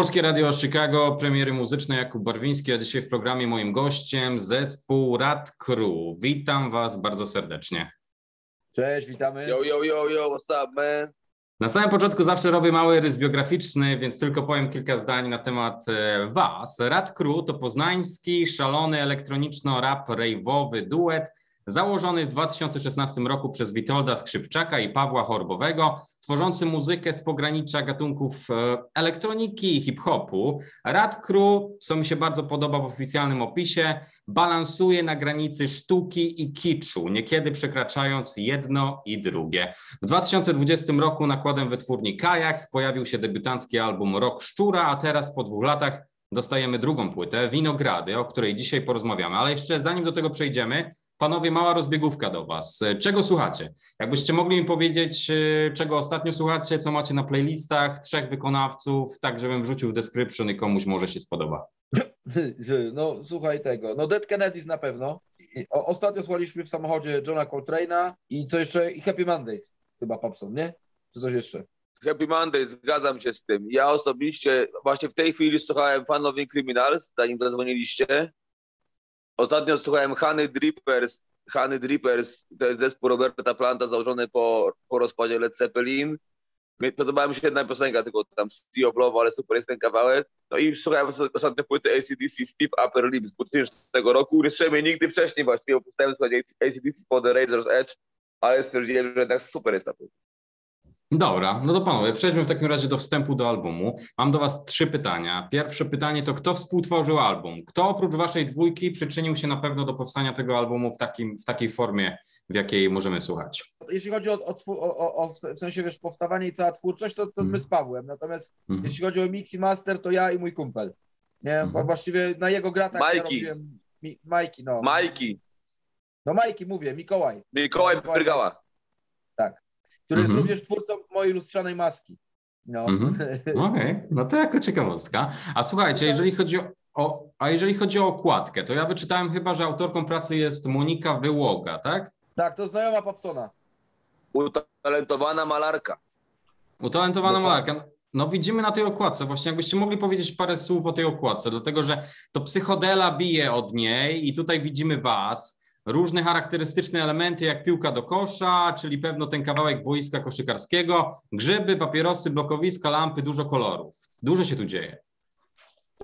Polskie Radio Chicago, premiery muzyczne Jakub Barwiński, a dzisiaj w programie moim gościem zespół Rad Crew. Witam Was bardzo serdecznie. Cześć, witamy. Yo, yo, yo, yo, what's up, man? Na samym początku zawsze robię mały rys biograficzny, więc tylko powiem kilka zdań na temat e, Was. Rad Crew to poznański, szalony elektroniczno-rap rejwowy duet, założony w 2016 roku przez Witolda Skrzypczaka i Pawła Chorbowego, tworzący muzykę z pogranicza gatunków e, elektroniki i hip-hopu. Rad Crew, co mi się bardzo podoba w oficjalnym opisie, balansuje na granicy sztuki i kiczu, niekiedy przekraczając jedno i drugie. W 2020 roku nakładem wytwórni Kajaks pojawił się debiutancki album Rok Szczura, a teraz po dwóch latach dostajemy drugą płytę, Winogrady, o której dzisiaj porozmawiamy. Ale jeszcze zanim do tego przejdziemy, Panowie, mała rozbiegówka do Was. Czego słuchacie? Jakbyście mogli mi powiedzieć, e, czego ostatnio słuchacie, co macie na playlistach, trzech wykonawców, tak żebym wrzucił w description i komuś może się spodoba. No słuchaj tego, no Dead Kennedys na pewno. Ostatnio słuchaliśmy w samochodzie Johna Coltrane'a i co jeszcze? I Happy Mondays chyba Popson, nie? Czy coś jeszcze? Happy Monday, zgadzam się z tym. Ja osobiście właśnie w tej chwili słuchałem Fan of Criminals, zanim zadzwoniliście. Ostatnio słuchałem Hany Drippers. Hany Drippers to jest zespół Roberta Planta założony po, po rozpadzie Led Zeppelin. Podobała mi się jedna piosenka, tylko tam Sea of Love, ale super jest ten kawałek. No i słuchałem ostatnio płyty ACDC Steve Upper Lip z 2000 roku. Słyszałem nigdy wcześniej właściwie, bo postałem słuchać ACDC po The Razor's Edge, ale stwierdziłem, że tak super jest ta płyta. Dobra, no to panowie, przejdźmy w takim razie do wstępu do albumu. Mam do was trzy pytania. Pierwsze pytanie to kto współtworzył album? Kto oprócz waszej dwójki przyczynił się na pewno do powstania tego albumu w, takim, w takiej formie, w jakiej możemy słuchać? Jeśli chodzi o, o, o, o w sensie wiesz, powstawanie i cała twórczość, to, to mm. my z Pawłem. Natomiast mm. jeśli chodzi o mix i master, to ja i mój kumpel. Nie, mm. właściwie na jego gratach Majki. Ja robiłem... Mi, Majki, no. Majki. No Majki mówię, Mikołaj. Mikołaj, Mikołaj Brygała. Tak który jest mhm. również twórcą mojej lustrzanej maski. No. Mhm. Okej, okay. no to jako ciekawostka. A słuchajcie, jeżeli chodzi o, o, a jeżeli chodzi o okładkę, to ja wyczytałem chyba, że autorką pracy jest Monika Wyłoga, tak? Tak, to znajoma Papsona. Utalentowana malarka. Utalentowana malarka. No widzimy na tej okładce, właśnie jakbyście mogli powiedzieć parę słów o tej okładce, dlatego że to psychodela bije od niej i tutaj widzimy was, różne charakterystyczne elementy, jak piłka do kosza, czyli pewno ten kawałek boiska koszykarskiego, grzyby, papierosy, blokowiska, lampy, dużo kolorów. Dużo się tu dzieje.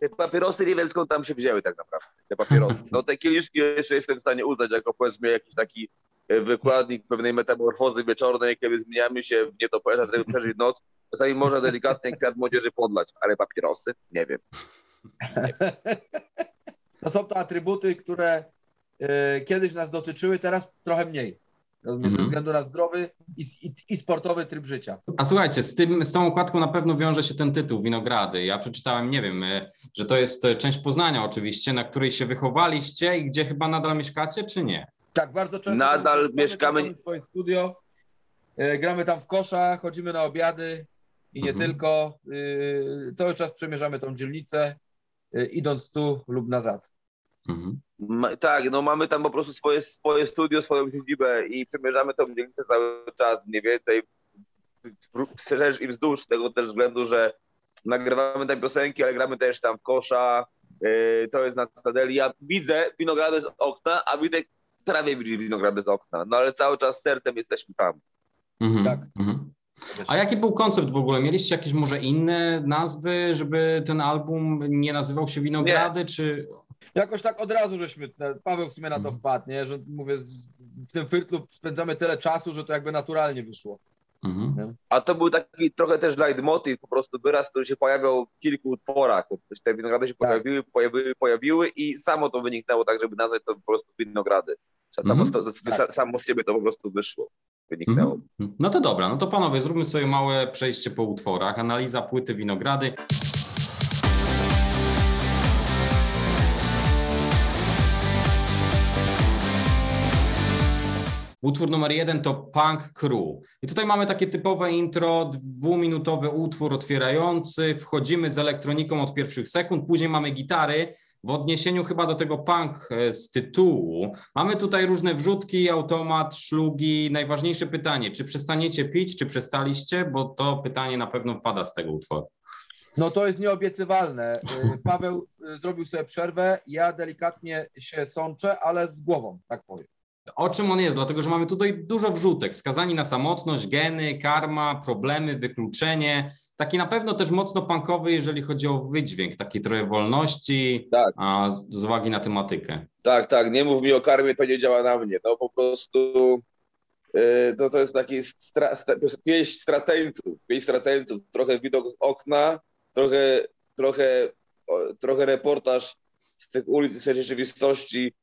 Te papierosy nie wiem skąd tam się wzięły tak naprawdę, te papierosy. No te kieliszki jeszcze jestem w stanie uznać jako powiedzmy jakiś taki e, wykładnik pewnej metamorfozy wieczornej, kiedy zmieniamy się w nie to poeta, żeby przeżyć noc. Czasami można delikatnie kwiat młodzieży podlać, ale papierosy? Nie wiem. Nie wiem. To są to atrybuty, które kiedyś nas dotyczyły, teraz trochę mniej. Rozumiem, -hmm. ze względu na zdrowy i, i, i, sportowy tryb życia. A słuchajcie, z, tym, z tą układką na pewno wiąże się ten tytuł Winogrady. Ja przeczytałem, nie wiem, e, że to jest e, część Poznania oczywiście, na której się wychowaliście i gdzie chyba nadal mieszkacie, czy nie? Tak, bardzo często. Nadal mieszkamy. W swoim studio, gramy tam w kosza, chodzimy na obiady i nie -hmm. tylko. Cały czas przemierzamy tą dzielnicę, idąc tu lub nazad. Mhm. Tak, no mamy tam po prostu swoje, swoje studio, swoją siedzibę i przemierzamy tą dzielnicę cały czas, mniej więcej wszerz i wzdłuż tego też względu, że nagrywamy tam piosenki, ale gramy też tam w kosza, yy, to jest na Stadeli. Ja widzę winogrady z okna, a widzę prawie widzi winogrady z okna, no ale cały czas sercem jesteśmy tam. Mhm. Tak. Mhm. A jaki był koncept w ogóle? Mieliście jakieś może inne nazwy, żeby ten album nie nazywał się Winogrady, nie. czy jakoś tak od razu żeśmy, Paweł w sumie na to mhm. wpadł, nie? że mówię, w tym firtlu spędzamy tyle czasu, że to jakby naturalnie wyszło. Mhm. A to był taki trochę też leitmotiv, po prostu wyraz, który się pojawiał w kilku utworach. Te winogrady się tak. pojawiły, pojawiły, pojawiły i samo to wyniknęło tak, żeby nazwać to po prostu winogrady. Samo, mhm. to, tak. samo z siebie to po prostu wyszło. Wyniknęło. Mhm. No to dobra, no to panowie, zróbmy sobie małe przejście po utworach. Analiza płyty winogrady. Utwór numer jeden to Punk Crew. I tutaj mamy takie typowe intro, dwuminutowy utwór otwierający. Wchodzimy z elektroniką od pierwszych sekund, później mamy gitary. W odniesieniu chyba do tego punk e, z tytułu, mamy tutaj różne wrzutki, automat, szlugi. Najważniejsze pytanie, czy przestaniecie pić, czy przestaliście? Bo to pytanie na pewno pada z tego utworu. No to jest nieobiecywalne. Y, Paweł y, zrobił sobie przerwę, ja delikatnie się sączę, ale z głową, tak powiem. O czym on jest? Dlatego, że mamy tutaj dużo wrzutek. Skazani na samotność, geny, karma, problemy, wykluczenie. Taki na pewno też mocno punkowy, jeżeli chodzi o wydźwięk, taki trochę wolności, Tak. a z, z uwagi na tematykę. Tak, tak, nie mów mi o karmie, to nie działa na mnie. No po prostu yy, to, to jest taki stra, sta, pieśń stracentów, pieśń stracentów, trochę widok z okna, trochę, trochę, trochę reportaż z tych ulic, z tej rzeczywistości,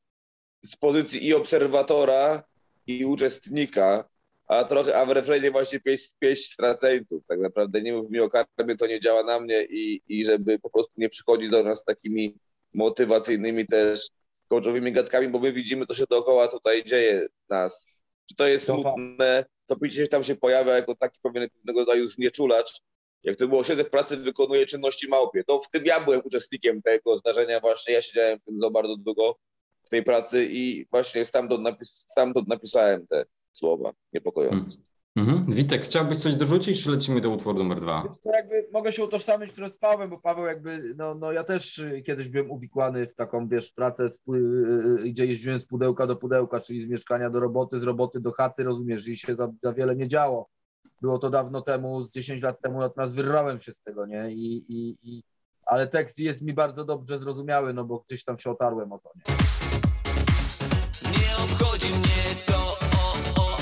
z pozycji i obserwatora, i uczestnika, a trochę, a w refrenie właśnie pieśń, pieśń stracentów. Tak naprawdę nie mów mi o karmie, to nie działa na mnie i, i żeby po prostu nie przychodzić do nas takimi motywacyjnymi też coachowymi gadkami, bo my widzimy, co się dookoła tutaj dzieje nas. Czy to jest smutne, to picie tam się pojawia jako taki pewien pewnego rodzaju znieczulacz. Jak to było, siedzę w pracy, wykonuję czynności małpie. To w tym ja byłem uczestnikiem tego zdarzenia właśnie. Ja siedziałem w tym za bardzo długo tej pracy i właśnie stamtąd, napis, stamtąd napisałem te słowa niepokojące. Mhm. Witek, chciałbyś coś dorzucić, czy lecimy do utworu numer dwa? To jakby mogę się utożsamić trochę z Pawłem, bo Paweł jakby, no, no ja też y, kiedyś byłem uwikłany w taką, wiesz, pracę, z, y, y, gdzie jeździłem z pudełka do pudełka, czyli z mieszkania do roboty, z roboty do chaty, rozumiesz, i się za, za wiele nie działo. Było to dawno temu, z 10 lat temu, natomiast wyrwałem się z tego, nie? I, i, i, ale tekst jest mi bardzo dobrze zrozumiały, no bo gdzieś tam się otarłem o to, nie? Nie obchodzi mnie to, o, o, o,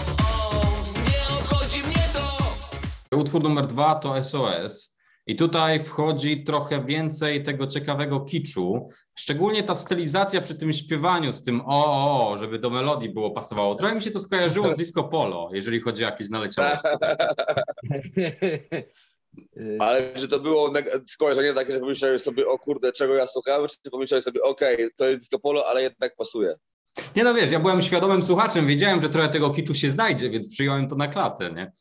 nie obchodzi mnie to. Utwór numer dwa to SOS. I tutaj wchodzi trochę więcej tego ciekawego kiczu, szczególnie ta stylizacja przy tym śpiewaniu z tym o, o, o żeby do melodii było pasowało. Trochę mi się to skojarzyło z disco polo, jeżeli chodzi o jakieś naleciałości. Y, Ale czy to było skojarzenie takie, że pomyślałeś sobie, o kurde, czego ja słuchałem, czy pomyślałeś sobie, okej, to jest disco polo, ale jednak pasuje. Nie no wiesz, ja byłem świadomym słuchaczem, wiedziałem, że trochę tego kiczu się znajdzie, więc przyjąłem to na klatę, nie?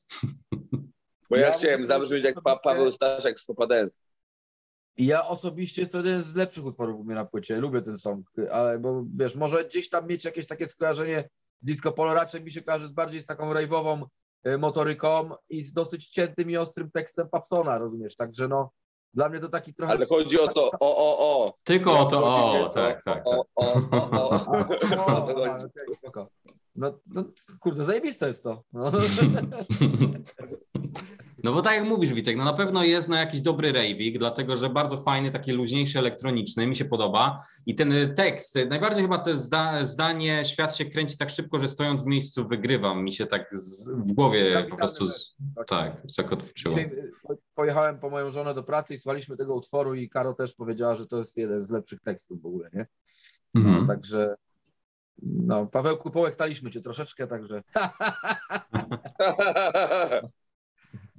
Bo ja, Ja chciałem zabrzmieć jak pa- Paweł Staszek z Popa Dance. I ja osobiście jest to jeden z lepszych utworów u mnie na płycie. Lubię ten song, ale bo wiesz, może gdzieś tam mieć jakieś takie skojarzenie z disco polo, raczej mi się kojarzy z bardziej z taką rajwową y, motoryką i z dosyć ciętym i ostrym tekstem Papsona, rozumiesz? Także no, dla mnie to taki trochę... Ale chodzi o to, o, o, o. Tylko o to, o, tak, tak, tak. O, o, o, o. No, no, kurde, zajebiste jest to. No. No bo tak jak mówisz, Witek, no na pewno jest na jakiś dobry raving, dlatego że bardzo fajny, taki luźniejszy, elektroniczny, mi się podoba. I ten tekst, najbardziej chyba to zda, zdanie, świat się kręci tak szybko, że stojąc w miejscu wygrywam, mi się tak z, w głowie po prostu, z, tak, zakotwiczyło. Y, Pojechałem po moją żonę do pracy i słuchaliśmy tego utworu i Karo też powiedziała, że to jest jeden z lepszych tekstów w ogóle, nie? Mhm. Także no, Pawełku, połechtaliśmy cię troszeczkę, także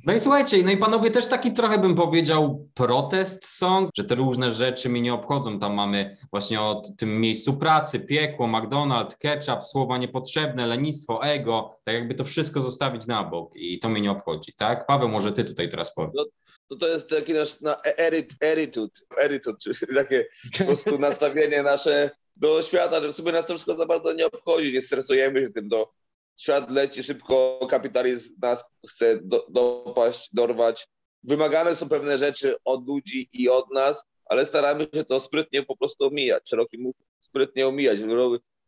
No i słuchajcie, no i panowie też taki trochę bym powiedział protest song, że te różne rzeczy mnie nie obchodzą. Tam mamy właśnie o tym miejscu pracy, piekło, McDonald's, ketchup, słowa niepotrzebne, lenistwo, ego, tak jakby to wszystko zostawić na bok i to mnie nie obchodzi, tak? Paweł, może ty tutaj teraz powiedz. No to jest taki nasz na erytud, erytud, czyli takie po prostu nastawienie nasze do świata, że w sumie nas to wszystko za bardzo nie obchodzi, nie stresujemy się tym, do świat leci szybko, kapitalizm nas chce do, dopaść, dorwać. Wymagane są pewne rzeczy od ludzi i od nas, ale staramy się to sprytnie po prostu omijać, szeroki mów, sprytnie omijać.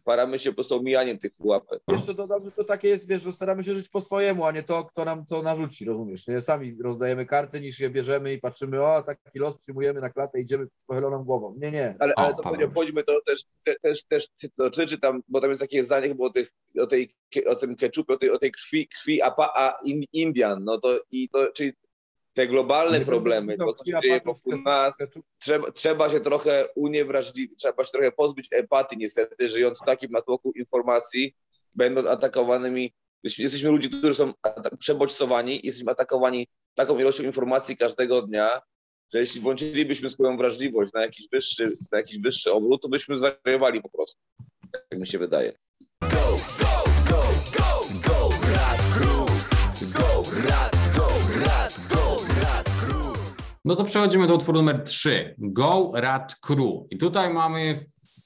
Paramy się po prostu omijaniem tych pułapek. jeszcze dodam, że to takie jest, wiesz, że staramy się żyć po swojemu, a nie to, kto nam co narzuci, rozumiesz? Nie sami rozdajemy karty, niż je bierzemy i patrzymy, o, taki los przyjmujemy na klatę, idziemy pochyloną głową. Nie, nie. Ale, O, ale to Paweł. nie obchodzi mnie to też, te- też, też to czyczy tam, bo tam jest takie zdanie chyba o, tych, o, tej, o tym ketchupie, o tej, o tej krwi, krwi apa, a in, Indian, no to i to, czyli te globalne Nie problemy, to co się dzieje wokół nas, trzeba, trzeba się trochę uniewrażliwić, trzeba się trochę pozbyć empatii niestety, żyjąc w takim natłoku informacji, będąc atakowanymi, jesteśmy ludzi, którzy są przebodźcowani, jesteśmy atakowani taką ilością informacji każdego dnia, że jeśli włączylibyśmy swoją wrażliwość na jakiś wyższy, na jakiś wyższy obrót, to byśmy zwariowali po prostu. Tak mi się wydaje. No to przechodzimy do utworu numer 3, Go Rat Crew. I tutaj mamy,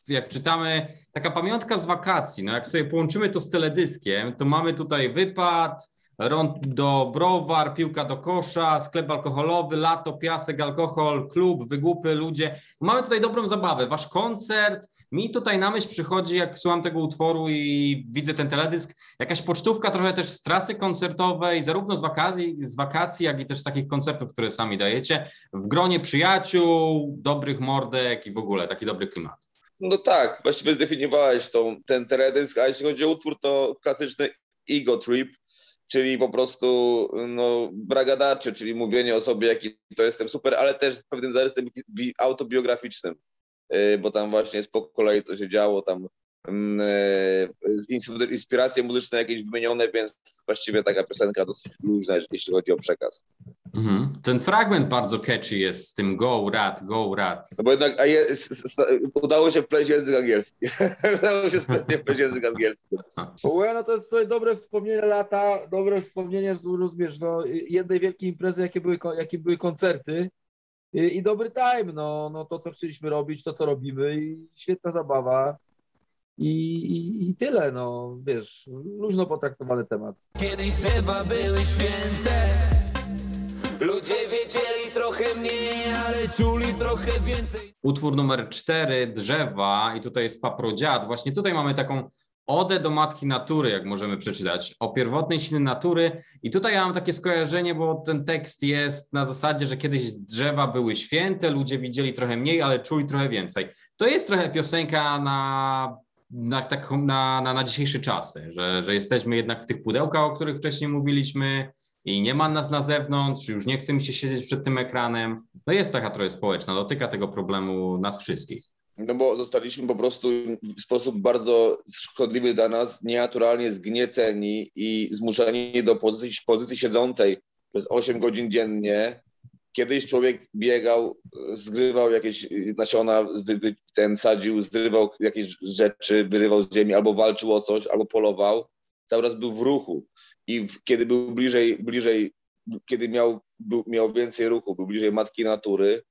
jak czytamy, taka pamiątka z wakacji. No jak sobie połączymy to z teledyskiem, to mamy tutaj wypad, rondo browar, piłka do kosza, sklep alkoholowy, lato, piasek, alkohol, klub, wygłupy, ludzie. Mamy tutaj dobrą zabawę. Wasz koncert, mi tutaj na myśl przychodzi, jak słucham tego utworu i widzę ten teledysk, jakaś pocztówka trochę też z trasy koncertowej, zarówno z wakacji, z wakacji, jak i też z takich koncertów, które sami dajecie, w gronie przyjaciół, dobrych mordek i w ogóle taki dobry klimat. No tak, właściwie zdefiniowałeś tą, ten teledysk, a jeśli chodzi o utwór, to klasyczny ego trip, czyli po prostu no, czyli mówienie o sobie, jaki to jestem super, ale też z pewnym zarysem bi- autobiograficznym, yy, bo tam właśnie jest po kolei to się działo, tam inspiracje muzyczne jakieś wymienione, więc właściwie taka piosenka dosyć luźna, jeśli chodzi o przekaz. Mhm. Ten fragment bardzo catchy jest z tym go rat, go rat. No bo jednak a jest, udało się wpleść język angielski. udało się sprytnie wpleść język angielski. Well, no to jest tutaj dobre wspomnienie lata, dobre wspomnienie z, rozumiesz, no, jednej wielkiej imprezy, jakie były, jakie były koncerty i, i dobry time, no, no to, co chcieliśmy robić, to, co robimy i świetna zabawa. I, i, I tyle, no wiesz, luźno potraktowany temat. Kiedyś drzewa były święte Ludzie wiedzieli trochę mniej, ale czuli trochę więcej Utwór numer cztery, Drzewa i tutaj jest Paprodziad. Właśnie tutaj mamy taką odę do matki natury, jak możemy przeczytać, o pierwotnej sile natury. I tutaj ja mam takie skojarzenie, bo ten tekst jest na zasadzie, że kiedyś drzewa były święte, ludzie widzieli trochę mniej, ale czuli trochę więcej. To jest trochę piosenka na na, tak, na, na, na dzisiejsze czasy, że, że jesteśmy jednak w tych pudełkach, o których wcześniej mówiliśmy i nie ma nas na zewnątrz, już nie chcemy się siedzieć przed tym ekranem. No jest taka trochę społeczna, dotyka tego problemu nas wszystkich. No bo zostaliśmy po prostu w sposób bardzo szkodliwy dla nas, nienaturalnie zgnieceni i zmuszeni do pozycji, pozycji siedzącej przez 8 godzin dziennie, Kiedyś człowiek biegał, zgrywał jakieś nasiona, ten sadził, zrywał jakieś rzeczy, wyrywał z ziemi, albo walczył o coś, albo polował. Cały raz był w ruchu. I w, kiedy był bliżej, bliżej kiedy miał, był, miał więcej ruchu, był bliżej matki natury,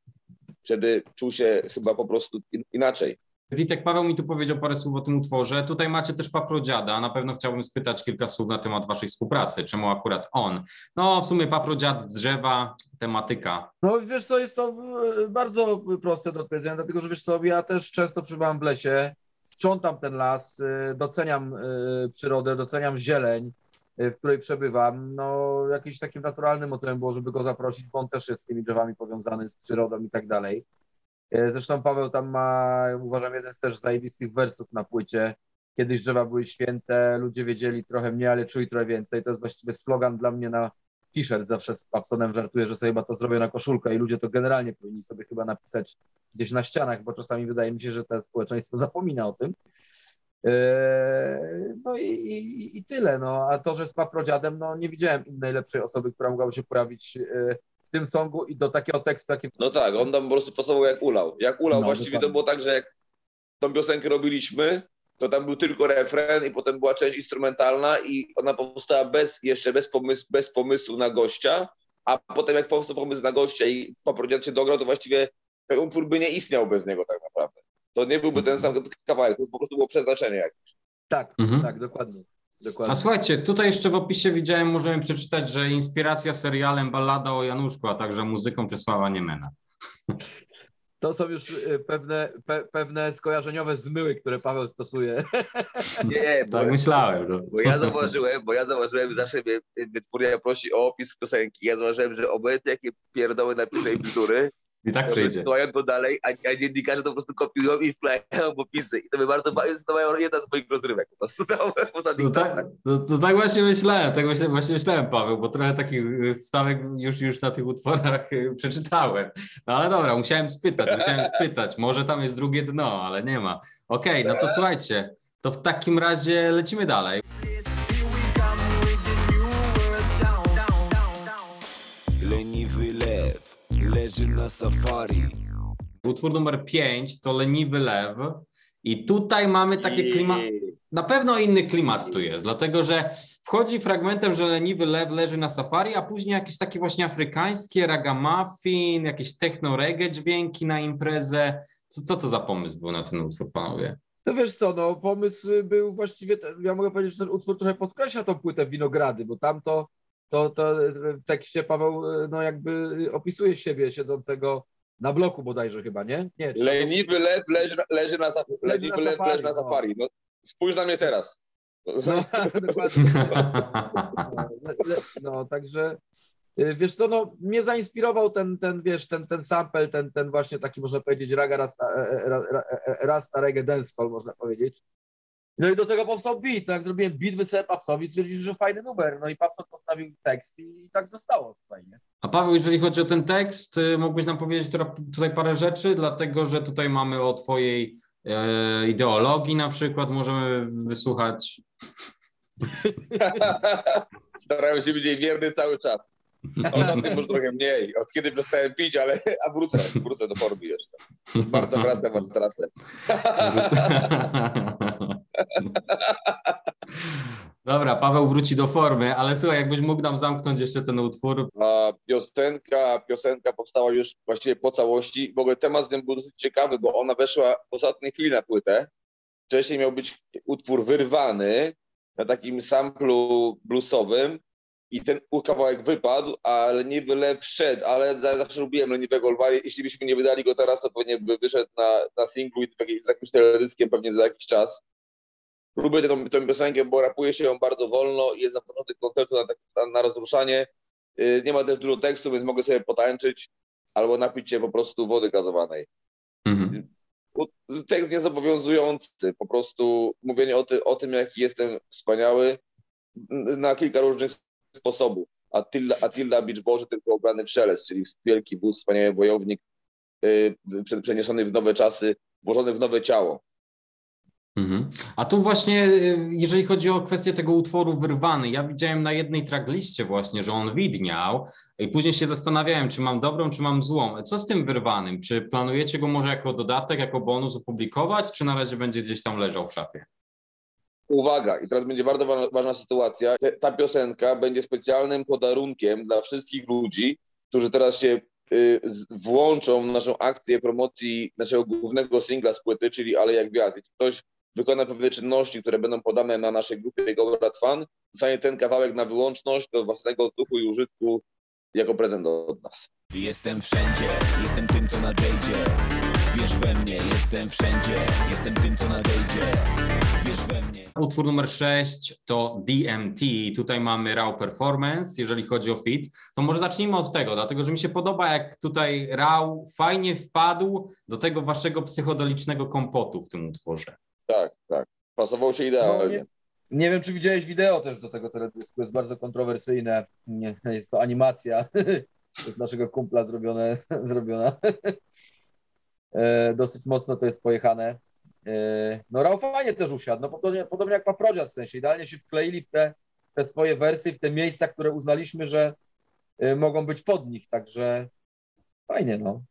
wtedy czuł się chyba po prostu inaczej. Witek Paweł mi tu powiedział parę słów o tym utworze. Tutaj macie też Paprodziada. Na pewno chciałbym spytać kilka słów na temat waszej współpracy. Czemu akurat on? No w sumie Paprodziad, drzewa, tematyka. No wiesz co, jest to e, bardzo proste do odpowiedzenia, dlatego że wiesz co, ja też często przybywam w lesie, sprzątam ten las, e, doceniam e, przyrodę, doceniam zieleń, w której przebywam. No jakimś takim naturalnym motywem było, żeby go zaprosić, bo on też jest z tymi drzewami powiązany z przyrodą i tak dalej. E, zresztą Paweł tam ma, uważam, jeden z też zajebistych wersów na płycie. Kiedyś drzewa były święte, ludzie wiedzieli trochę mniej, ale czuli trochę więcej. To jest właściwie slogan dla mnie na t-shirt. Zawsze z Papsonem żartuję, że sobie chyba to zrobię na koszulkę i ludzie to generalnie powinni sobie chyba napisać gdzieś na ścianach, bo czasami wydaje mi się, że to społeczeństwo zapomina o tym. E, no i, i, i, tyle. No. A to, że z paprodziadem, no nie widziałem innej lepszej osoby, która mogłaby się pojawić e, w tym songu i do takiego tekstu, jaki... No tak, on tam po prostu pasował jak ulał. Jak ulał, no, właściwie dokładnie. to było tak, że jak tą piosenkę robiliśmy, to tam był tylko refren i potem była część instrumentalna i ona powstała bez, jeszcze bez, pomysłu, bez pomysłu na gościa, a potem jak powstał pomysł na gościa i poprowadził się dograł, to właściwie ten utwór by nie istniał bez niego tak naprawdę. To nie byłby ten sam kawałek, to po prostu było przeznaczenie jakieś. Tak, mhm. tak, dokładnie. Dokładnie. A słuchajcie, tutaj jeszcze w opisie widziałem, możemy przeczytać, że inspiracja serialem Ballada o Januszku, a także muzyką Czesława Niemena. To są już y, pewne, pe, pewne skojarzeniowe zmyły, które Paweł stosuje. Nie, bo, tak myślałem. No. Bo ja zauważyłem, bo ja zauważyłem, zawsze mnie Wytwórnia prosi o opis piosenki. Ja zauważyłem, że obojętnie jakie pierdoły napisze i bzdury, i tak przejdzie. Stoją to dalej, a, a dziennikarze to po prostu kopiują i wklejają popisy. I to by bardzo to mają jedna z moich rozrywek. Po prostu tam, no, tak, to, to, tak właśnie myślałem, tak właśnie, właśnie myślałem, Paweł, bo trochę takich stawek już, już na tych utworach y, przeczytałem. No ale dobra, musiałem spytać, musiałem spytać. Może tam jest drugie dno, ale nie ma. Okej, okay, no to słuchajcie, to w takim razie lecimy dalej. Leży na safari. Utwór numer 5 to Leniwy Lew. I tutaj mamy takie klimat. Na pewno inny klimat tu jest, dlatego że wchodzi fragmentem, że leniwy lew leży na safari, a później jakieś takie właśnie afrykańskie ragamuffin, jakieś techno-reggae dźwięki na imprezę. Co, co to za pomysł był na ten utwór, panowie? No wiesz co, no pomysł był właściwie, ja mogę powiedzieć, że ten utwór trochę podkreśla tą płytę Winogrady, bo tam to to, to w tekście Paweł no jakby opisuje siebie siedzącego na bloku bodajże chyba, nie? Nie, czy? Leniwy lew leży, leży na, saf- leniwy na lew safari, leży na no. safari. No, spójrz na mnie teraz. No. No, no, także y, wiesz co, no, mnie zainspirował ten, ten wiesz, ten, ten sample, ten, ten właśnie taki, można powiedzieć, raga rasta, e, e, ra- ra- e, rasta reggae dancehall, można powiedzieć. No i do tego powstał beat, no jak zrobiłem beat, wysłałem Papsowi, stwierdził, że fajny numer, no i Papson postawił tekst i, i tak zostało fajnie. A Paweł, jeżeli chodzi o ten tekst, y, mógłbyś nam powiedzieć tutaj parę rzeczy, dlatego że tutaj mamy o twojej e, ideologii na przykład, możemy wysłuchać. Starałem się być jej wierny cały czas. Ostatnio może trochę mniej. Od kiedy przestałem pić, ale a wrócę, wrócę do formy jeszcze. Bardzo wracam od trasę. Dobra, Paweł wróci do formy, ale słuchaj, jakbyś mógł nam zamknąć jeszcze ten utwór. A piosenka, piosenka powstała już właściwie po całości. W ogóle temat z nią był dosyć ciekawy, bo ona weszła w ostatniej chwili na płytę. Wcześniej miał być utwór wyrwany na takim samplu bluesowym i ten kawałek wypadł, a leniwy lew wszedł, ale za- zawsze lubiłem leniwego lwa. Jeśli byśmy nie wydali go teraz, to pewnie by wyszedł na, na singlu i taki- z jakimś teledyskiem pewnie za jakiś czas. Lubię tę, tę piosenkę, bo rapuje się ją bardzo wolno i jest na początek koncertu na, tak- na, na rozruszanie. Y, Nie ma też dużo tekstu, więc mogę sobie potańczyć albo napić się po prostu wody gazowanej. Mhm. Tekst niezobowiązujący, po prostu mówienie o, ty, o tym, jaki jestem wspaniały na kilka różnych sposobów. Attila, Attila Beach Boże, tylko ubrany w szelest, czyli wielki wóz, wspaniały wojownik, y, prze- przeniesiony w nowe czasy, włożony w nowe ciało. Mhm. A tu właśnie, y, jeżeli chodzi o kwestię tego utworu wyrwany, ja widziałem na jednej tragliście właśnie, że on widniał i później się zastanawiałem, czy mam dobrą, czy mam złą. Co z tym wyrwanym? Czy planujecie go może jako dodatek, jako bonus opublikować, czy na razie będzie gdzieś tam leżał w szafie? Uwaga, i teraz będzie bardzo wa- ważna sytuacja. Ta piosenka będzie specjalnym podarunkiem dla wszystkich ludzi, którzy teraz się y, włączą w naszą akcję promocji naszego głównego singla z płyty, czyli Ale jak gwiazd. Ktoś wykona pewne czynności, które będą podane na naszej grupie Go Rad Fan, dostanie ten kawałek na wyłączność do własnego duchu i użytku jako prezent od nas. Jestem wszędzie, jestem tym co nadejdzie Wierz we mnie, jestem wszędzie Jestem tym co nadejdzie Wierz we mnie Utwór numer 6 to DMT. Tutaj mamy Raw Performance, jeżeli chodzi o fit. To może zacznijmy od tego, dlatego że mi się podoba, jak tutaj Raw fajnie wpadł do tego waszego psychodelicznego kompotu w tym utworze. Tak, tak. Pasował się idealnie. Nie wiem, czy widziałeś wideo też do tego teledysku, jest bardzo kontrowersyjne. Nie, Jest to animacja. Jest naszego kumpla zrobione, zrobiona. E, Dosyć mocno to jest pojechane. E, No Rał fajnie też usiadł, no podobnie, podobnie jak Paprodziad w sensie. Idealnie się wkleili w te, te swoje wersy, w te miejsca, które uznaliśmy, że e, mogą być pod nich, także fajnie, no.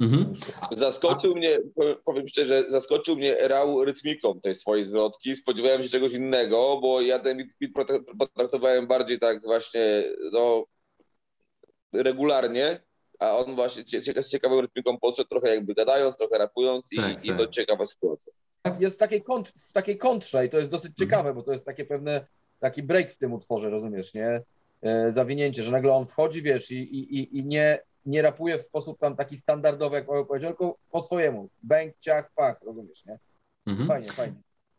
Mhm. Zaskoczył mnie, powiem- szczerze, zaskoczył mnie Rał rytmiką tej swojej zwrotki. Spodziewałem się czegoś innego, bo ja ten beat potra- potraktowałem bardziej tak właśnie, no, regularnie, a on właśnie z ciekawą rytmiką podszedł, trochę jakby gadając, trochę rapując i, Tak, i tak. to ciekawa sytuacja. jest w takiej, kont- w takiej kontrze i to jest dosyć ciekawe, bo to jest takie pewne, taki break w tym utworze, rozumiesz, nie? E, zawinięcie, że nagle on wchodzi, wiesz, i, i, i- i nie, nie rapuje w sposób tam taki standardowy, jak Paweł powiedział, tylko po swojemu. Bęk, ciach, pach, rozumiesz, nie? Mhm. Fajnie, fajnie.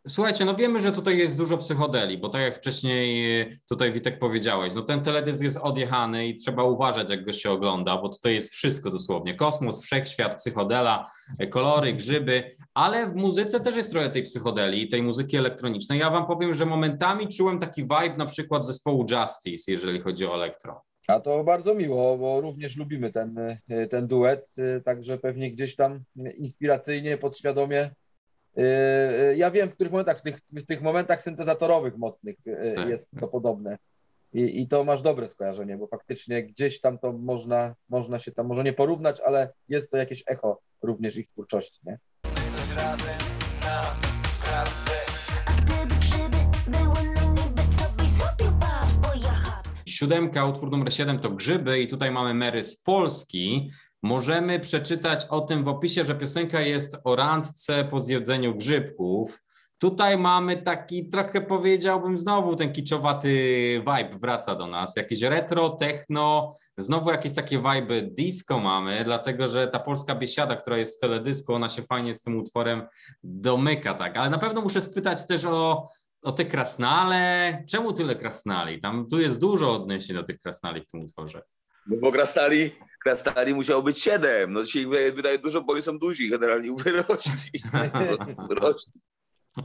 Słuchajcie, no wiemy, że tutaj jest dużo psychodeli, bo tak jak wcześniej e, tutaj Witek powiedziałeś, no ten teledysk jest odjechany i trzeba uważać, jak go się ogląda, bo tutaj jest wszystko dosłownie. Kosmos, wszechświat, psychodela, e, kolory, grzyby, ale w muzyce też jest trochę tej psychodeli, tej muzyki elektronicznej. Ja wam powiem, że momentami czułem taki vibe na przykład zespołu Justice, jeżeli chodzi o elektro. A to bardzo miło, bo również lubimy ten, e, ten duet, e, także pewnie gdzieś tam inspiracyjnie, podświadomie. e, Ja wiem, w których momentach, w tych, w tych momentach syntezatorowych mocnych Tak, jest tak. to podobne. I, I to masz dobre skojarzenie, bo faktycznie gdzieś tam to można, można się tam może nie porównać, ale jest to jakieś echo również ich twórczości, nie? A Siódemka, utwór numer 7 to Grzyby i tutaj mamy Mary z Polski. Możemy przeczytać o tym w opisie, że piosenka jest o randce po zjedzeniu grzybków. Tutaj mamy taki trochę powiedziałbym znowu ten kiczowaty vibe wraca do nas. Jakieś retro, techno, znowu jakieś takie vibe disco mamy, dlatego że ta polska biesiada, która jest w teledysku, ona się fajnie z tym utworem domyka, tak. Ale na pewno muszę spytać też o, o te krasnale. Czemu tyle krasnali? Tam tu jest dużo odniesień do tych krasnali w tym utworze. No bo krasnali, krasnali musiało być siedem. No dzisiaj wydaje, wydaje dużo, bo oni są duzi generalnie, wyrośli. wyrośli.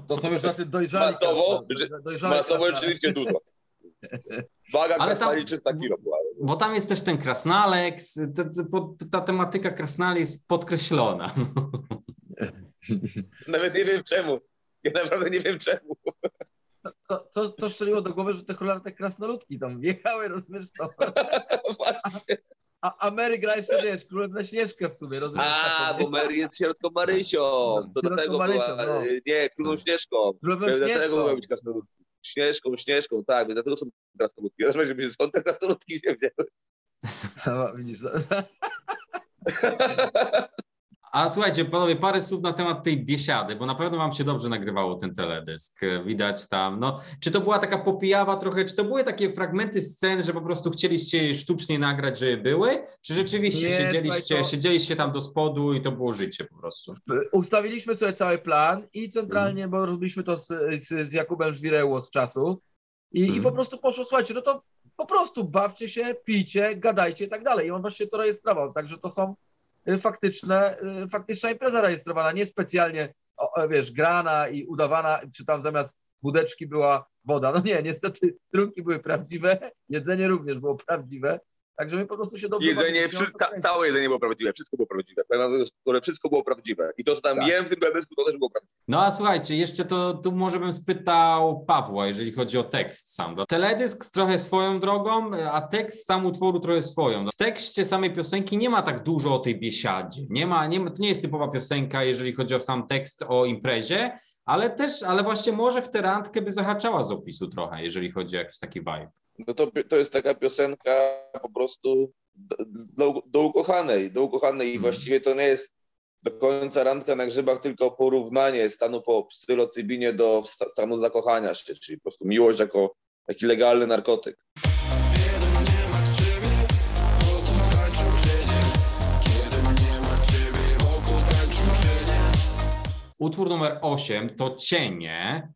To są już tacy dojrzali. Masowo, dojrzali Masowo rzeczywiście dużo. Waga Ale tam- krasnali 300 kilo była. Bo tam jest też ten krasnalek, ta, ta, ta tematyka krasnali jest podkreślona. Nawet nie wiem czemu. Ja naprawdę nie wiem czemu. Co, co, co strzeliło do głowy, że te cholerne krasnoludki tam wjechały? Właśnie. A, a Mary gra jeszcze, wiesz, królewna Śnieżkę w sumie, rozumiesz? A, bo Mary jest środką Marysią. To Środką dlatego Marysią, była, no. nie, królą Śnieżką. Królewną Dlatego Śnieżką. być krasnoludki. Śnieżką, Śnieżką, tak, dlatego są krasnoludki. Ja że są te krasnoludki się wzięły. No, widzisz, A słuchajcie, panowie, parę słów na temat tej biesiady, bo na pewno wam się dobrze nagrywało ten teledysk. Widać tam, no, czy to była taka popijawa trochę, czy to były takie fragmenty scen, że po prostu chcieliście je sztucznie nagrać, żeby były, czy rzeczywiście Nie, siedzieliście, to- siedzieliście tam do spodu i to było życie po prostu? Ustawiliśmy sobie cały plan i centralnie, bo robiliśmy to z, z, z Jakubem Żwireło z czasu i, i Mhm. po prostu poszło, słuchajcie, no to po prostu bawcie się, pijcie, gadajcie i tak dalej. I on właśnie to rejestrował, także to są faktyczne, y, faktyczna impreza rejestrowana, nie specjalnie, o, wiesz, grana i udawana, czy tam zamiast budeczki była woda. No nie, niestety trunki były prawdziwe, jedzenie również było prawdziwe, także my po prostu się dobrze Jedzenie, ca, całe jedzenie było prawdziwe, wszystko było prawdziwe. Powiem wam, że Wszystko było prawdziwe. I to, co tam Tak. jem w tym teledysku, to też było prawdziwe. No a słuchajcie, jeszcze to tu może bym spytał Pawła, jeżeli chodzi o tekst sam. No, Teledysk trochę swoją drogą, a tekst sam utworu trochę swoją. No, W tekście samej piosenki nie ma tak dużo o tej biesiadzie. Nie ma, nie ma, to nie jest typowa piosenka, jeżeli chodzi o sam tekst o imprezie, ale też, ale właśnie może w tę randkę by zahaczała z opisu trochę, jeżeli chodzi o jakiś taki vibe. No to, to jest taka piosenka po prostu do, do, ukochanej, do ukochanej i Mhm. właściwie to nie jest do końca randka na grzybach, tylko porównanie stanu po psylocybinie do sta- stanu zakochania się, czyli po prostu miłość jako taki legalny narkotyk. Utwór numer 8 to Cienie.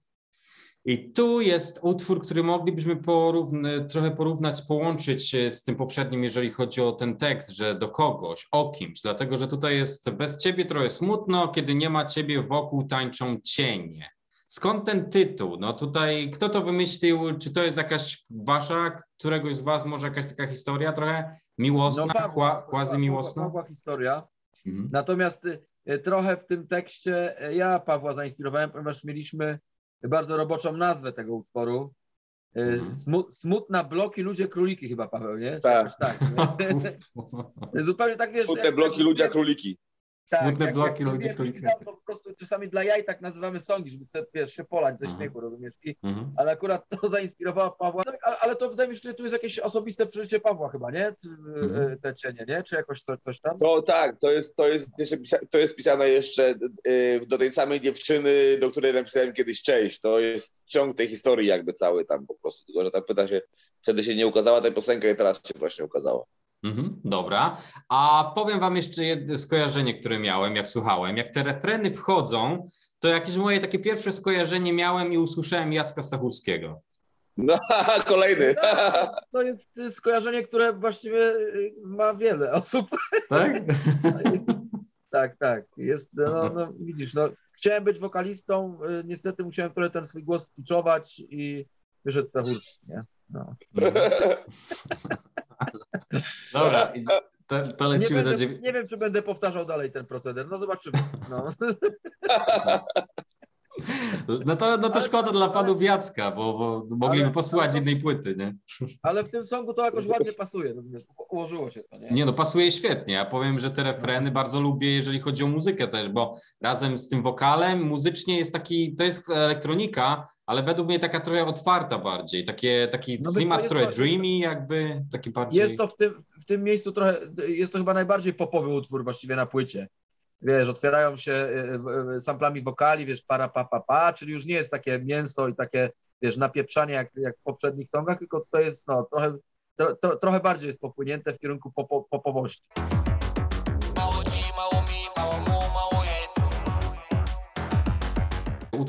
I tu jest utwór, który moglibyśmy porówny, trochę porównać, połączyć e, z tym poprzednim, jeżeli chodzi o ten tekst, że do kogoś, o kimś, dlatego że tutaj jest bez ciebie trochę smutno, kiedy nie ma ciebie wokół tańczą cienie. Skąd ten tytuł? No tutaj kto to wymyślił? Czy to jest jakaś wasza, któregoś z was może jakaś taka historia trochę miłosna, Pawła- kła, quasi miłosna? Pawła historia. Mhm. Natomiast y, trochę w tym tekście y, ja Pawła zainspirowałem, ponieważ mieliśmy bardzo roboczą nazwę tego utworu. Y, Mhm. Smu- smutna bloki, ludzie króliki chyba, Paweł, nie? Tak. tak nie? Zupełnie tak, wiesz... Smutne bloki, ludzie, króliki. Tak, Smutne jak- bloki, jak ludzie To po prostu czasami dla jaj tak nazywamy songi, żeby sobie, wiesz, się polać ze Mhm. śmiechu, rozumiesz? I, Mhm. ale akurat to zainspirowało Pawła. Ale, ale to wydaje mi się, że tu jest jakieś osobiste przeżycie Pawła chyba, nie? T- Mhm. y, Te cienie, nie? Czy jakoś coś, coś tam? To tak, to jest, to jest, to jest pisane jeszcze y, do tej samej dziewczyny, do której napisałem kiedyś cześć. To jest ciąg tej historii jakby cały tam po prostu. Tylko, że ta pyta się, wtedy się nie ukazała ta piosenka i teraz się właśnie ukazała. Mhm, dobra. A powiem wam jeszcze jedno skojarzenie, które miałem, jak słuchałem. Jak te refreny wchodzą, to jakieś moje takie pierwsze skojarzenie miałem i usłyszałem Jacka Stachurskiego. No, kolejny. To jest to jest skojarzenie, które właściwie y, ma wiele osób. Tak? tak, tak. Jest, no, no widzisz, no, chciałem być wokalistą, y, niestety musiałem trochę ten swój głos skiczować i wyszedł Stachurski, nie? No. Dobra, to, to Nie, lecimy do będę, dziewię... nie wiem, czy będę powtarzał dalej ten proceder. No zobaczymy. No. No to, no to Ale- szkoda dla panów Jacka, bo, bo mogliby Ale- posłuchać ale innej płyty, nie? Ale w tym songu to jakoś ładnie pasuje? U- Ułożyło się to, nie? Nie no, pasuje świetnie. Ja powiem, że te refreny bardzo lubię, jeżeli chodzi o muzykę też, bo razem z tym wokalem muzycznie jest taki, to jest elektronika, ale według mnie taka trochę otwarta bardziej, takie, taki No, klimat trochę dreamy jakby, taki bardziej... Jest to w tym, w tym miejscu trochę, jest to chyba najbardziej popowy utwór właściwie na płycie. wiesz, otwierają się y, y, samplami wokali, wiesz, para pa pa pa, czyli już nie jest takie mięso i takie, wiesz, napieprzanie jak, jak w poprzednich songach, tylko to jest, no, trochę, tro, tro, trochę bardziej jest popłynięte w kierunku popo, popowości.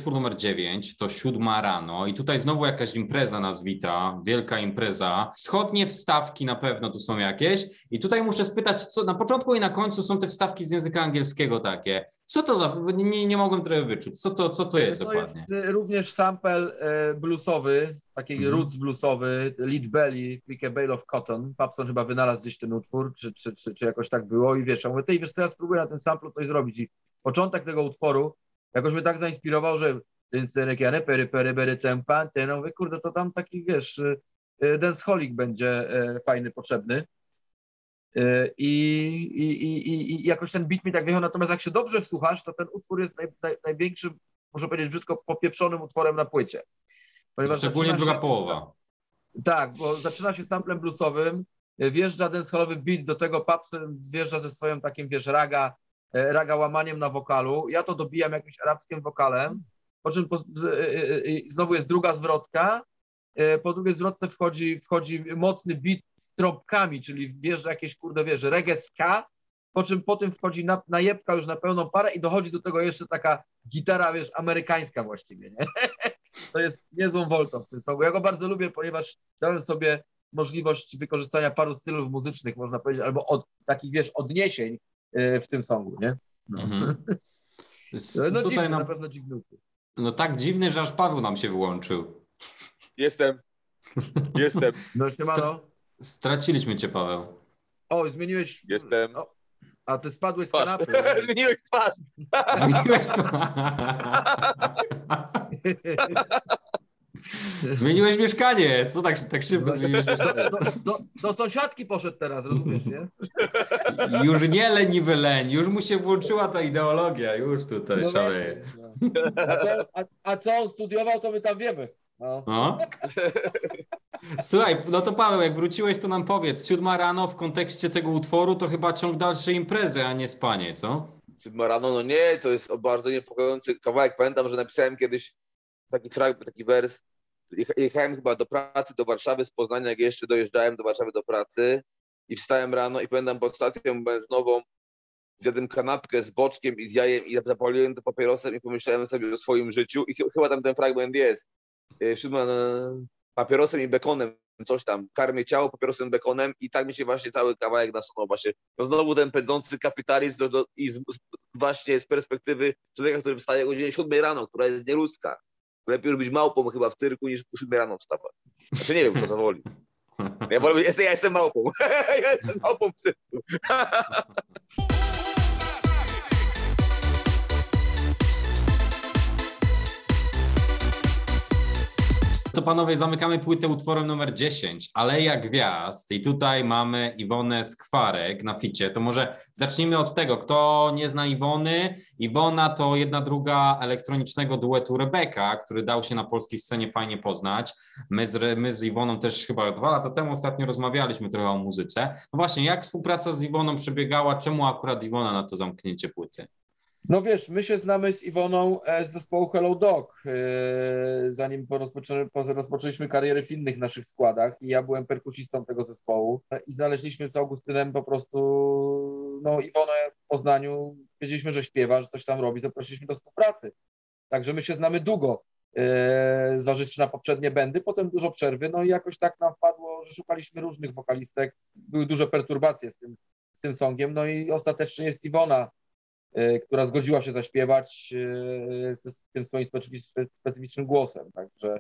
Utwór numer 9 to siódma rano i tutaj znowu jakaś impreza nas wita, wielka impreza. Wschodnie wstawki na pewno tu są jakieś i tutaj muszę spytać, co na początku i na końcu są te wstawki z języka angielskiego takie. Co to za, nie, nie mogłem trochę wyczuć, co to, co to jest to dokładnie? jest y, również sample e, bluesowy, taki Mhm. roots bluesowy, Lead Belly, Pick a Bale of Cotton. Papson chyba wynalazł gdzieś ten utwór, czy, czy, czy, czy jakoś tak było i wiesz, ja mówię, tej wiesz co, ja spróbuję na tym samplu coś zrobić i początek tego utworu jakoś mnie tak zainspirował, że ten serekiane, pery, pery, bery, cempa, ten, no mówię, kurde, to tam taki, wiesz, y, y, danceholic będzie e, fajny, potrzebny. Y, I, i, i, i- jakoś ten beat mi tak wjechał, natomiast jak się dobrze wsłuchasz, to ten utwór jest naj, naj, największym, muszę powiedzieć brzydko, popieprzonym utworem na płycie. Ponieważ Szczególnie druga się- połowa. Tak, bo zaczyna się samplem bluesowym, y, wjeżdża dancehallowy beat, do tego Papsen wjeżdża ze swoim takim, wiesz, raga, raga łamaniem na wokalu. Ja to dobijam jakimś arabskim wokalem, po czym po, y, y, znowu jest druga zwrotka, e, po drugiej zwrotce wchodzi, wchodzi mocny beat z trąbkami, czyli wjeżdża jakieś, kurde, wiesz, reggae ska, po czym po tym wchodzi na, najebka już na pełną parę i dochodzi do tego jeszcze taka gitara, wiesz, amerykańska właściwie, nie? To jest niezłą woltą w tym songu. Ja go bardzo lubię, ponieważ dałem sobie możliwość wykorzystania paru stylów muzycznych, można powiedzieć, albo od, takich, wiesz, odniesień w tym songu, nie? No, Mhm. No dziwny, tutaj na nam, pewno dziwny no tak dziwny, że aż Paweł nam się wyłączył. Jestem. Jestem. No siemano. Straciliśmy cię, Paweł. O, zmieniłeś... Jestem. O, a ty spadłeś z Twarz. kanapy. Zmieniłeś twarz. Zmieniłeś to. Zmieniłeś mieszkanie. Co tak, tak szybko zmieniłeś Do, mieszkanie? do, do, do sąsiadki poszedł teraz, rozumiesz, nie? Już nie leniwy leń, już mu się włączyła ta ideologia, już tutaj No szaleje. właśnie, no. A, co, a, co on studiował, to my tam wiemy. No. No. Słuchaj, no to Paweł, jak wróciłeś, to nam powiedz, siódma rano w kontekście tego utworu to chyba ciąg dalszej imprezy, a nie spanie, co? Siódma rano, no nie, to jest bardzo niepokojący kawałek. Pamiętam, że napisałem kiedyś taki fragment, taki wers. Jecha- Jechałem chyba do pracy, do Warszawy z Poznania, jak jeszcze dojeżdżałem do Warszawy do pracy i wstałem rano i pamiętam pod stacją benzynową zjadłem kanapkę z boczkiem i z jajem i zapaliłem to papierosem i pomyślałem sobie o swoim życiu i ch- chyba tam ten fragment jest. Y, Siódma rano, papierosem i bekonem, coś tam, karmię ciało papierosem, bekonem i tak mi się właśnie cały kawałek nasunął właśnie. No znowu ten pędzący kapitalizm i z, właśnie z perspektywy człowieka, który wstaje o godzinie 7 rano, która jest nieludzka. Lepiej być małpą chyba w cyrku niż o 7 rano wstawać. Znaczy nie wiem, kto to woli. Ja, ja jestem małpą. ja jestem małpą w cyrku. To panowie, zamykamy płytę utworem numer 10, Aleja Gwiazd i tutaj mamy Iwonę Skwarek na ficie. To może zacznijmy od tego, kto nie zna Iwony. Iwona to jedna druga elektronicznego duetu Rebeka, który dał się na polskiej scenie fajnie poznać. My z, my z Iwoną też chyba dwa lata temu ostatnio rozmawialiśmy trochę o muzyce. No właśnie, jak współpraca z Iwoną przebiegała? Czemu akurat Iwona na to zamknięcie płyty? No wiesz, my się znamy z Iwoną e, z zespołu Hello Dog, e, zanim po rozpoczę, po rozpoczęliśmy karierę w innych naszych składach i ja byłem perkusistą tego zespołu E, i znaleźliśmy z Augustynem po prostu no Iwonę w Poznaniu, wiedzieliśmy, że śpiewa, że coś tam robi, zaprosiliśmy do współpracy. Także my się znamy długo, zważywszy na poprzednie bendy, potem dużo przerwy, no i jakoś tak nam wpadło, że szukaliśmy różnych wokalistek, były duże perturbacje z tym, z tym songiem, no i ostatecznie jest Iwona, która zgodziła się zaśpiewać e, ze z tym swoim specyficznym, głosem. Także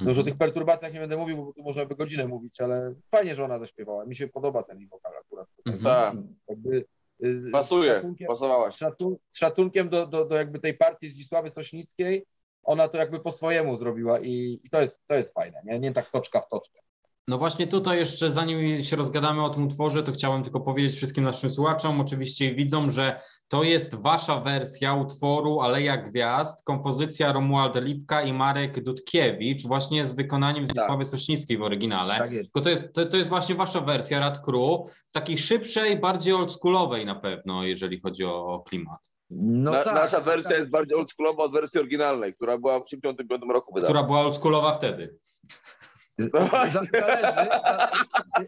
już o tych perturbacjach nie będę mówił, bo tu można by godzinę mówić, ale fajnie, że ona zaśpiewała. Mi się podoba ten jej wokal akurat. Mhm. Tak. Jakby e, z, z Pasuje, szacunkiem, pasowałaś. z, szacun, z szacunkiem do, do, do jakby tej partii Zdzisławy Sośnickiej, ona to jakby po swojemu zrobiła i, i to, jest, to jest fajne, nie? nie tak toczka w toczkę. No właśnie tutaj jeszcze, zanim się rozgadamy o tym utworze, to chciałem tylko powiedzieć wszystkim naszym słuchaczom, oczywiście widzą, że to jest wasza wersja utworu Aleja Gwiazd, kompozycja Romualda Lipka i Marek Dudkiewicz, właśnie z wykonaniem Zdzisławy Sośnickiej w oryginale. Tak jest. Tylko to jest, to, to jest właśnie wasza wersja Rad Crew, w takiej szybszej, bardziej oldschoolowej na pewno, jeżeli chodzi o, o klimat, No Na, tak, nasza tak, wersja tak. jest bardziej oldschoolowa od wersji oryginalnej, która była w 1975 roku wydana. która była oldschoolowa wtedy. No Za- Zależy,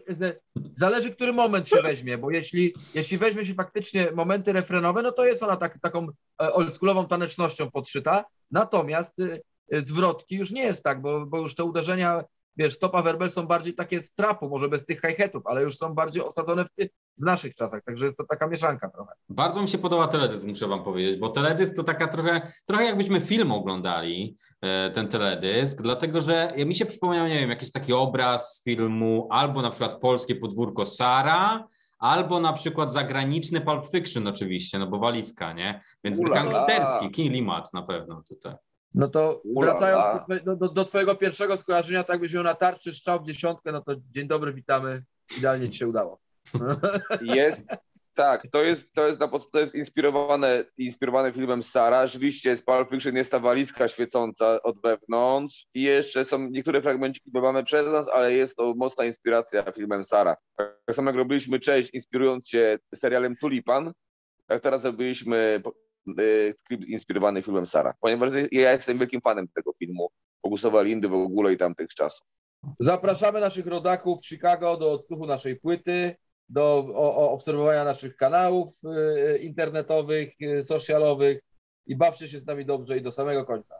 za- zależy, który moment się weźmie, bo jeśli, jeśli weźmie się faktycznie momenty refrenowe, no to jest ona tak, taką e, oldschoolową tanecznością podszyta, natomiast y, zwrotki już nie jest tak, bo, bo już te uderzenia, wiesz, stopa werbel są bardziej takie z trapu, może bez tych hi-hatów, ale już są bardziej osadzone w, ty, w naszych czasach, także jest to taka mieszanka trochę. Bardzo mi się podoba teledysk, muszę wam powiedzieć, bo teledysk to taka trochę, trochę jakbyśmy film oglądali, e, ten teledysk, dlatego że mi się przypomniał, nie wiem, jakiś taki obraz z filmu, albo na przykład polskie podwórko Sara, albo na przykład zagraniczny Pulp Fiction oczywiście, no bo walizka, nie? Więc Ula gangsterski, klimat na pewno tutaj. No to Ula wracając do, do, do twojego pierwszego skojarzenia, tak byś miał na tarczy strzał w dziesiątkę, no to dzień dobry, witamy, idealnie ci się udało. Jest, tak, to jest, to jest, na pod, to jest inspirowane, inspirowane filmem Sara. Rzeczywiście z Pulp Fiction jest ta walizka świecąca od wewnątrz i jeszcze są niektóre fragmenciki dodane przez nas, ale jest to mocna inspiracja filmem Sara. Tak samo jak robiliśmy Cześć, inspirując się serialem Tulipan, tak teraz zrobiliśmy y, klip inspirowany filmem Sara. Ponieważ ja jestem wielkim fanem tego filmu, Bogusława Lindy w ogóle i tamtych czasów. Zapraszamy naszych rodaków w Chicago do odsłuchu naszej płyty, do o, o obserwowania naszych kanałów y, internetowych, y, socialowych i bawcie się z nami dobrze i do samego końca.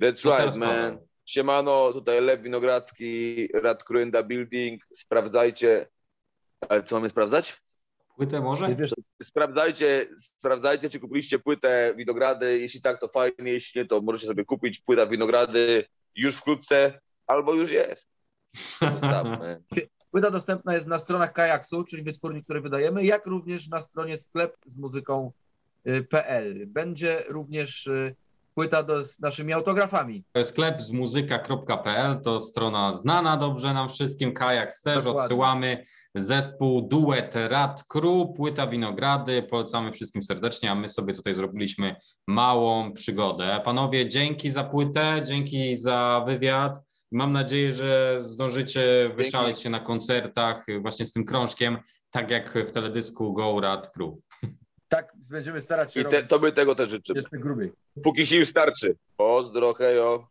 That's right, man. Siemano, tutaj Lew Winogradzki, Rad Cruenda Building. Sprawdzajcie. Ale co mamy sprawdzać? Płytę może? Wiesz, Sprawdzajcie, sprawdzajcie, czy kupiliście płytę Winogrady. Jeśli tak, to fajnie. Jeśli nie, to możecie sobie kupić płyta Winogrady już wkrótce, albo już jest. Płyta dostępna jest na stronach Kajaksu, czyli wytwórni, które wydajemy, jak również na stronie sklep z muzyką.pl. Będzie również y, płyta do, z naszymi autografami. Sklep z muzyka.pl to strona znana dobrze nam wszystkim. Kajaks też Dokładnie. odsyłamy. Zespół Duet Rad Crew, płyta Winogrady. Polecamy wszystkim serdecznie, a my sobie tutaj zrobiliśmy małą przygodę. Panowie, dzięki za płytę, dzięki za wywiad. Mam nadzieję, że zdążycie wyszaleć się na koncertach właśnie z tym krążkiem, tak jak w teledysku Go Rad Crew. Tak będziemy starać się I te, robić tobie tego też życzymy. jeszcze grubiej. Póki sił starczy. Pozdro, hejo.